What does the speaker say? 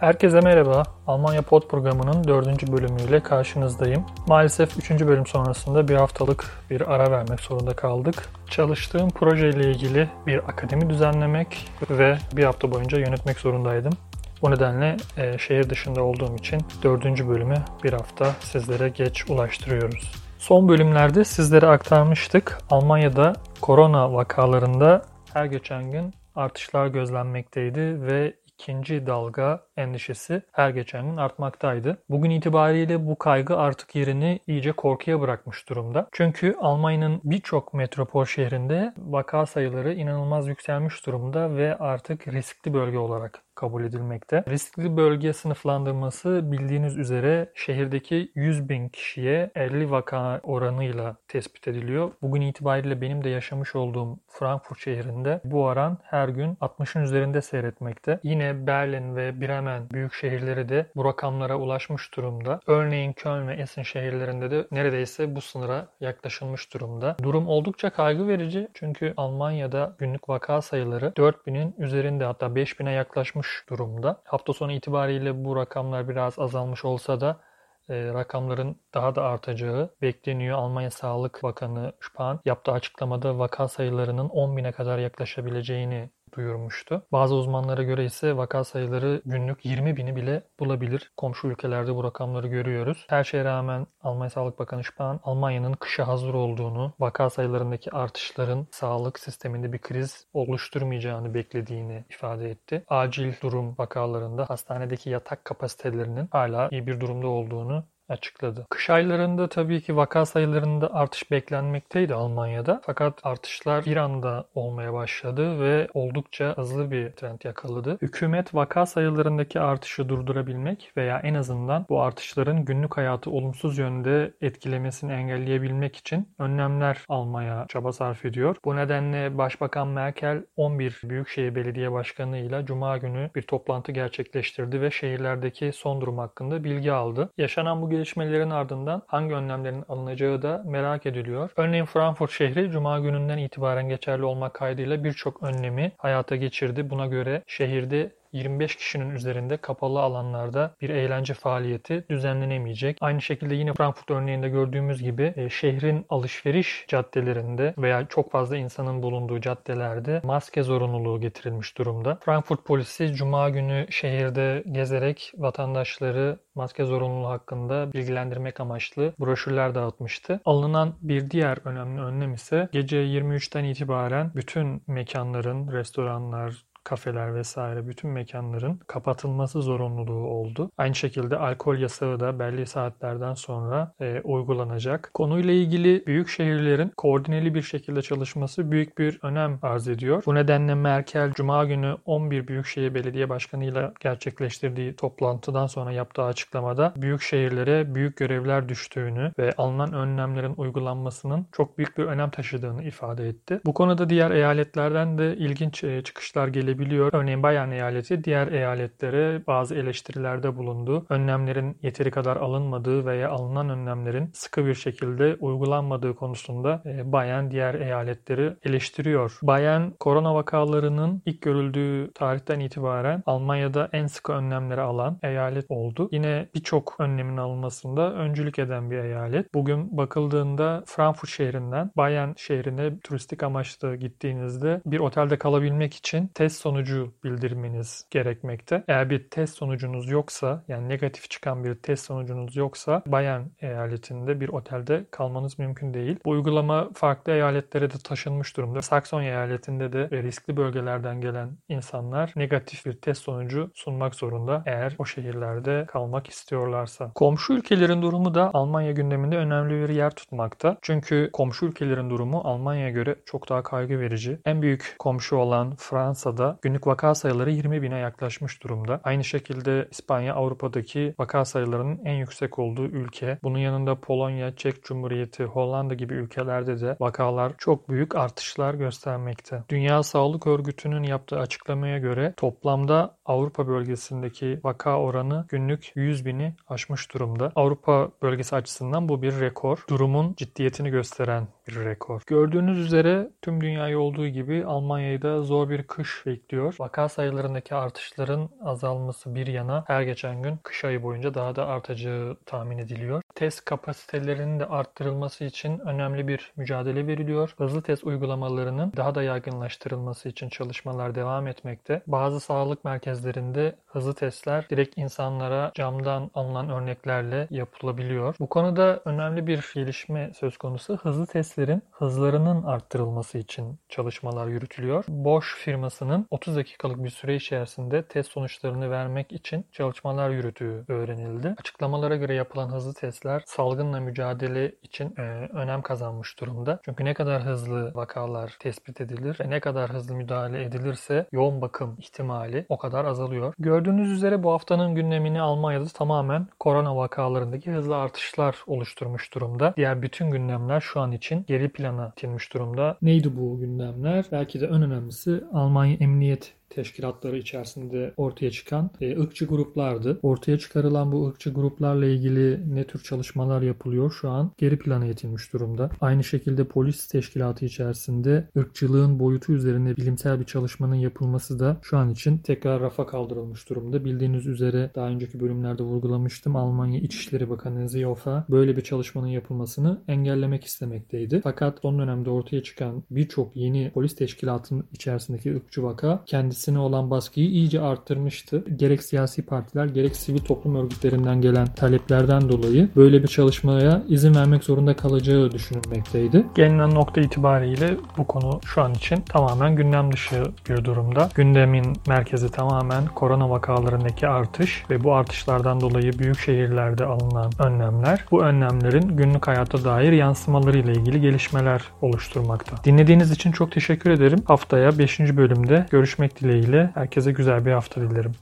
Herkese merhaba. Almanya Pod programının dördüncü bölümüyle karşınızdayım. Maalesef üçüncü bölüm sonrasında bir haftalık bir ara vermek zorunda kaldık. Çalıştığım projeyle ilgili bir akademi düzenlemek ve bir hafta boyunca yönetmek zorundaydım. Bu nedenle e, şehir dışında olduğum için dördüncü bölümü bir hafta sizlere geç ulaştırıyoruz. Son bölümlerde sizlere aktarmıştık. Almanya'da korona vakalarında her geçen gün artışlar gözlenmekteydi ve ikinci dalga endişesi her geçen gün artmaktaydı. Bugün itibariyle bu kaygı artık yerini iyice korkuya bırakmış durumda. Çünkü Almanya'nın birçok metropol şehrinde vaka sayıları inanılmaz yükselmiş durumda ve artık riskli bölge olarak kabul edilmekte. Riskli bölge sınıflandırması bildiğiniz üzere şehirdeki 100 bin kişiye 50 vaka oranıyla tespit ediliyor. Bugün itibariyle benim de yaşamış olduğum Frankfurt şehrinde bu oran her gün 60'ın üzerinde seyretmekte. Yine Berlin ve Bremen büyük şehirleri de bu rakamlara ulaşmış durumda. Örneğin Köln ve Essen şehirlerinde de neredeyse bu sınıra yaklaşılmış durumda. Durum oldukça kaygı verici çünkü Almanya'da günlük vaka sayıları 4000'in üzerinde hatta 5000'e yaklaşmış artmış durumda. Hafta sonu itibariyle bu rakamlar biraz azalmış olsa da e, rakamların daha da artacağı bekleniyor. Almanya Sağlık Bakanı Spahn yaptığı açıklamada vaka sayılarının 10 bine kadar yaklaşabileceğini duyurmuştu. Bazı uzmanlara göre ise vaka sayıları günlük 20 bini bile bulabilir. Komşu ülkelerde bu rakamları görüyoruz. Her şeye rağmen Almanya Sağlık Bakanı Spahn, Almanya'nın kışa hazır olduğunu, vaka sayılarındaki artışların sağlık sisteminde bir kriz oluşturmayacağını beklediğini ifade etti. Acil durum vakalarında hastanedeki yatak kapasitelerinin hala iyi bir durumda olduğunu açıkladı. Kış aylarında tabii ki vaka sayılarında artış beklenmekteydi Almanya'da. Fakat artışlar bir anda olmaya başladı ve oldukça hızlı bir trend yakaladı. Hükümet vaka sayılarındaki artışı durdurabilmek veya en azından bu artışların günlük hayatı olumsuz yönde etkilemesini engelleyebilmek için önlemler almaya çaba sarf ediyor. Bu nedenle Başbakan Merkel 11 Büyükşehir Belediye Başkanı ile Cuma günü bir toplantı gerçekleştirdi ve şehirlerdeki son durum hakkında bilgi aldı. Yaşanan bu gelişmelerin ardından hangi önlemlerin alınacağı da merak ediliyor. Örneğin Frankfurt şehri Cuma gününden itibaren geçerli olmak kaydıyla birçok önlemi hayata geçirdi. Buna göre şehirde 25 kişinin üzerinde kapalı alanlarda bir eğlence faaliyeti düzenlenemeyecek. Aynı şekilde yine Frankfurt örneğinde gördüğümüz gibi e, şehrin alışveriş caddelerinde veya çok fazla insanın bulunduğu caddelerde maske zorunluluğu getirilmiş durumda. Frankfurt polisi cuma günü şehirde gezerek vatandaşları maske zorunluluğu hakkında bilgilendirmek amaçlı broşürler dağıtmıştı. Alınan bir diğer önemli önlem ise gece 23'ten itibaren bütün mekanların, restoranlar, kafeler vesaire bütün mekanların kapatılması zorunluluğu oldu. Aynı şekilde alkol yasağı da belli saatlerden sonra e, uygulanacak. Konuyla ilgili büyük şehirlerin koordineli bir şekilde çalışması büyük bir önem arz ediyor. Bu nedenle Merkel Cuma günü 11 Büyükşehir Belediye Başkanı ile gerçekleştirdiği toplantıdan sonra yaptığı açıklamada büyük şehirlere büyük görevler düştüğünü ve alınan önlemlerin uygulanmasının çok büyük bir önem taşıdığını ifade etti. Bu konuda diğer eyaletlerden de ilginç e, çıkışlar gelebilir edilebiliyor. Örneğin Bayan eyaleti diğer eyaletlere bazı eleştirilerde bulundu. Önlemlerin yeteri kadar alınmadığı veya alınan önlemlerin sıkı bir şekilde uygulanmadığı konusunda e, Bayan diğer eyaletleri eleştiriyor. Bayan korona vakalarının ilk görüldüğü tarihten itibaren Almanya'da en sıkı önlemleri alan eyalet oldu. Yine birçok önlemin alınmasında öncülük eden bir eyalet. Bugün bakıldığında Frankfurt şehrinden Bayan şehrine turistik amaçlı gittiğinizde bir otelde kalabilmek için test sonucu bildirmeniz gerekmekte. Eğer bir test sonucunuz yoksa yani negatif çıkan bir test sonucunuz yoksa Bayan eyaletinde bir otelde kalmanız mümkün değil. Bu uygulama farklı eyaletlere de taşınmış durumda. Saksonya eyaletinde de riskli bölgelerden gelen insanlar negatif bir test sonucu sunmak zorunda eğer o şehirlerde kalmak istiyorlarsa. Komşu ülkelerin durumu da Almanya gündeminde önemli bir yer tutmakta. Çünkü komşu ülkelerin durumu Almanya'ya göre çok daha kaygı verici. En büyük komşu olan Fransa'da günlük vaka sayıları 20 bine yaklaşmış durumda. Aynı şekilde İspanya Avrupa'daki vaka sayılarının en yüksek olduğu ülke. Bunun yanında Polonya, Çek Cumhuriyeti, Hollanda gibi ülkelerde de vakalar çok büyük artışlar göstermekte. Dünya Sağlık Örgütü'nün yaptığı açıklamaya göre toplamda Avrupa bölgesindeki vaka oranı günlük 100 bini aşmış durumda. Avrupa bölgesi açısından bu bir rekor. Durumun ciddiyetini gösteren bir rekor. Gördüğünüz üzere tüm dünyayı olduğu gibi Almanya'yı da zor bir kış bekliyor. Vaka sayılarındaki artışların azalması bir yana her geçen gün kış ayı boyunca daha da artacağı tahmin ediliyor. Test kapasitelerinin de arttırılması için önemli bir mücadele veriliyor. Hızlı test uygulamalarının daha da yaygınlaştırılması için çalışmalar devam etmekte. Bazı sağlık merkezlerinde hızlı testler direkt insanlara camdan alınan örneklerle yapılabiliyor. Bu konuda önemli bir gelişme söz konusu. Hızlı testlerin hızlarının arttırılması için çalışmalar yürütülüyor. Bosch firmasının 30 dakikalık bir süre içerisinde test sonuçlarını vermek için çalışmalar yürüttüğü öğrenildi. Açıklamalara göre yapılan hızlı testler salgınla mücadele için e, önem kazanmış durumda. Çünkü ne kadar hızlı vakalar tespit edilir ve ne kadar hızlı müdahale edilirse yoğun bakım ihtimali o kadar azalıyor. Gördüğünüz üzere bu haftanın gündemini Almanya'da tamamen korona vakalarındaki hızlı artışlar oluşturmuş durumda. Diğer bütün gündemler şu an için geri plana itilmiş durumda. Neydi bu gündemler? Belki de en önemlisi Almanya Emniyet kombiniert teşkilatları içerisinde ortaya çıkan e, ırkçı gruplardı. Ortaya çıkarılan bu ırkçı gruplarla ilgili ne tür çalışmalar yapılıyor şu an geri plana itilmiş durumda. Aynı şekilde polis teşkilatı içerisinde ırkçılığın boyutu üzerine bilimsel bir çalışmanın yapılması da şu an için tekrar rafa kaldırılmış durumda. Bildiğiniz üzere daha önceki bölümlerde vurgulamıştım. Almanya İçişleri Bakanı Seehofer böyle bir çalışmanın yapılmasını engellemek istemekteydi. Fakat son dönemde ortaya çıkan birçok yeni polis teşkilatının içerisindeki ırkçı vaka kendisi kendisine olan baskıyı iyice arttırmıştı. Gerek siyasi partiler gerek sivil toplum örgütlerinden gelen taleplerden dolayı böyle bir çalışmaya izin vermek zorunda kalacağı düşünülmekteydi. Gelinen nokta itibariyle bu konu şu an için tamamen gündem dışı bir durumda. Gündemin merkezi tamamen korona vakalarındaki artış ve bu artışlardan dolayı büyük şehirlerde alınan önlemler. Bu önlemlerin günlük hayata dair yansımaları ile ilgili gelişmeler oluşturmakta. Dinlediğiniz için çok teşekkür ederim. Haftaya 5. bölümde görüşmek dileğiyle herkese güzel bir hafta dilerim.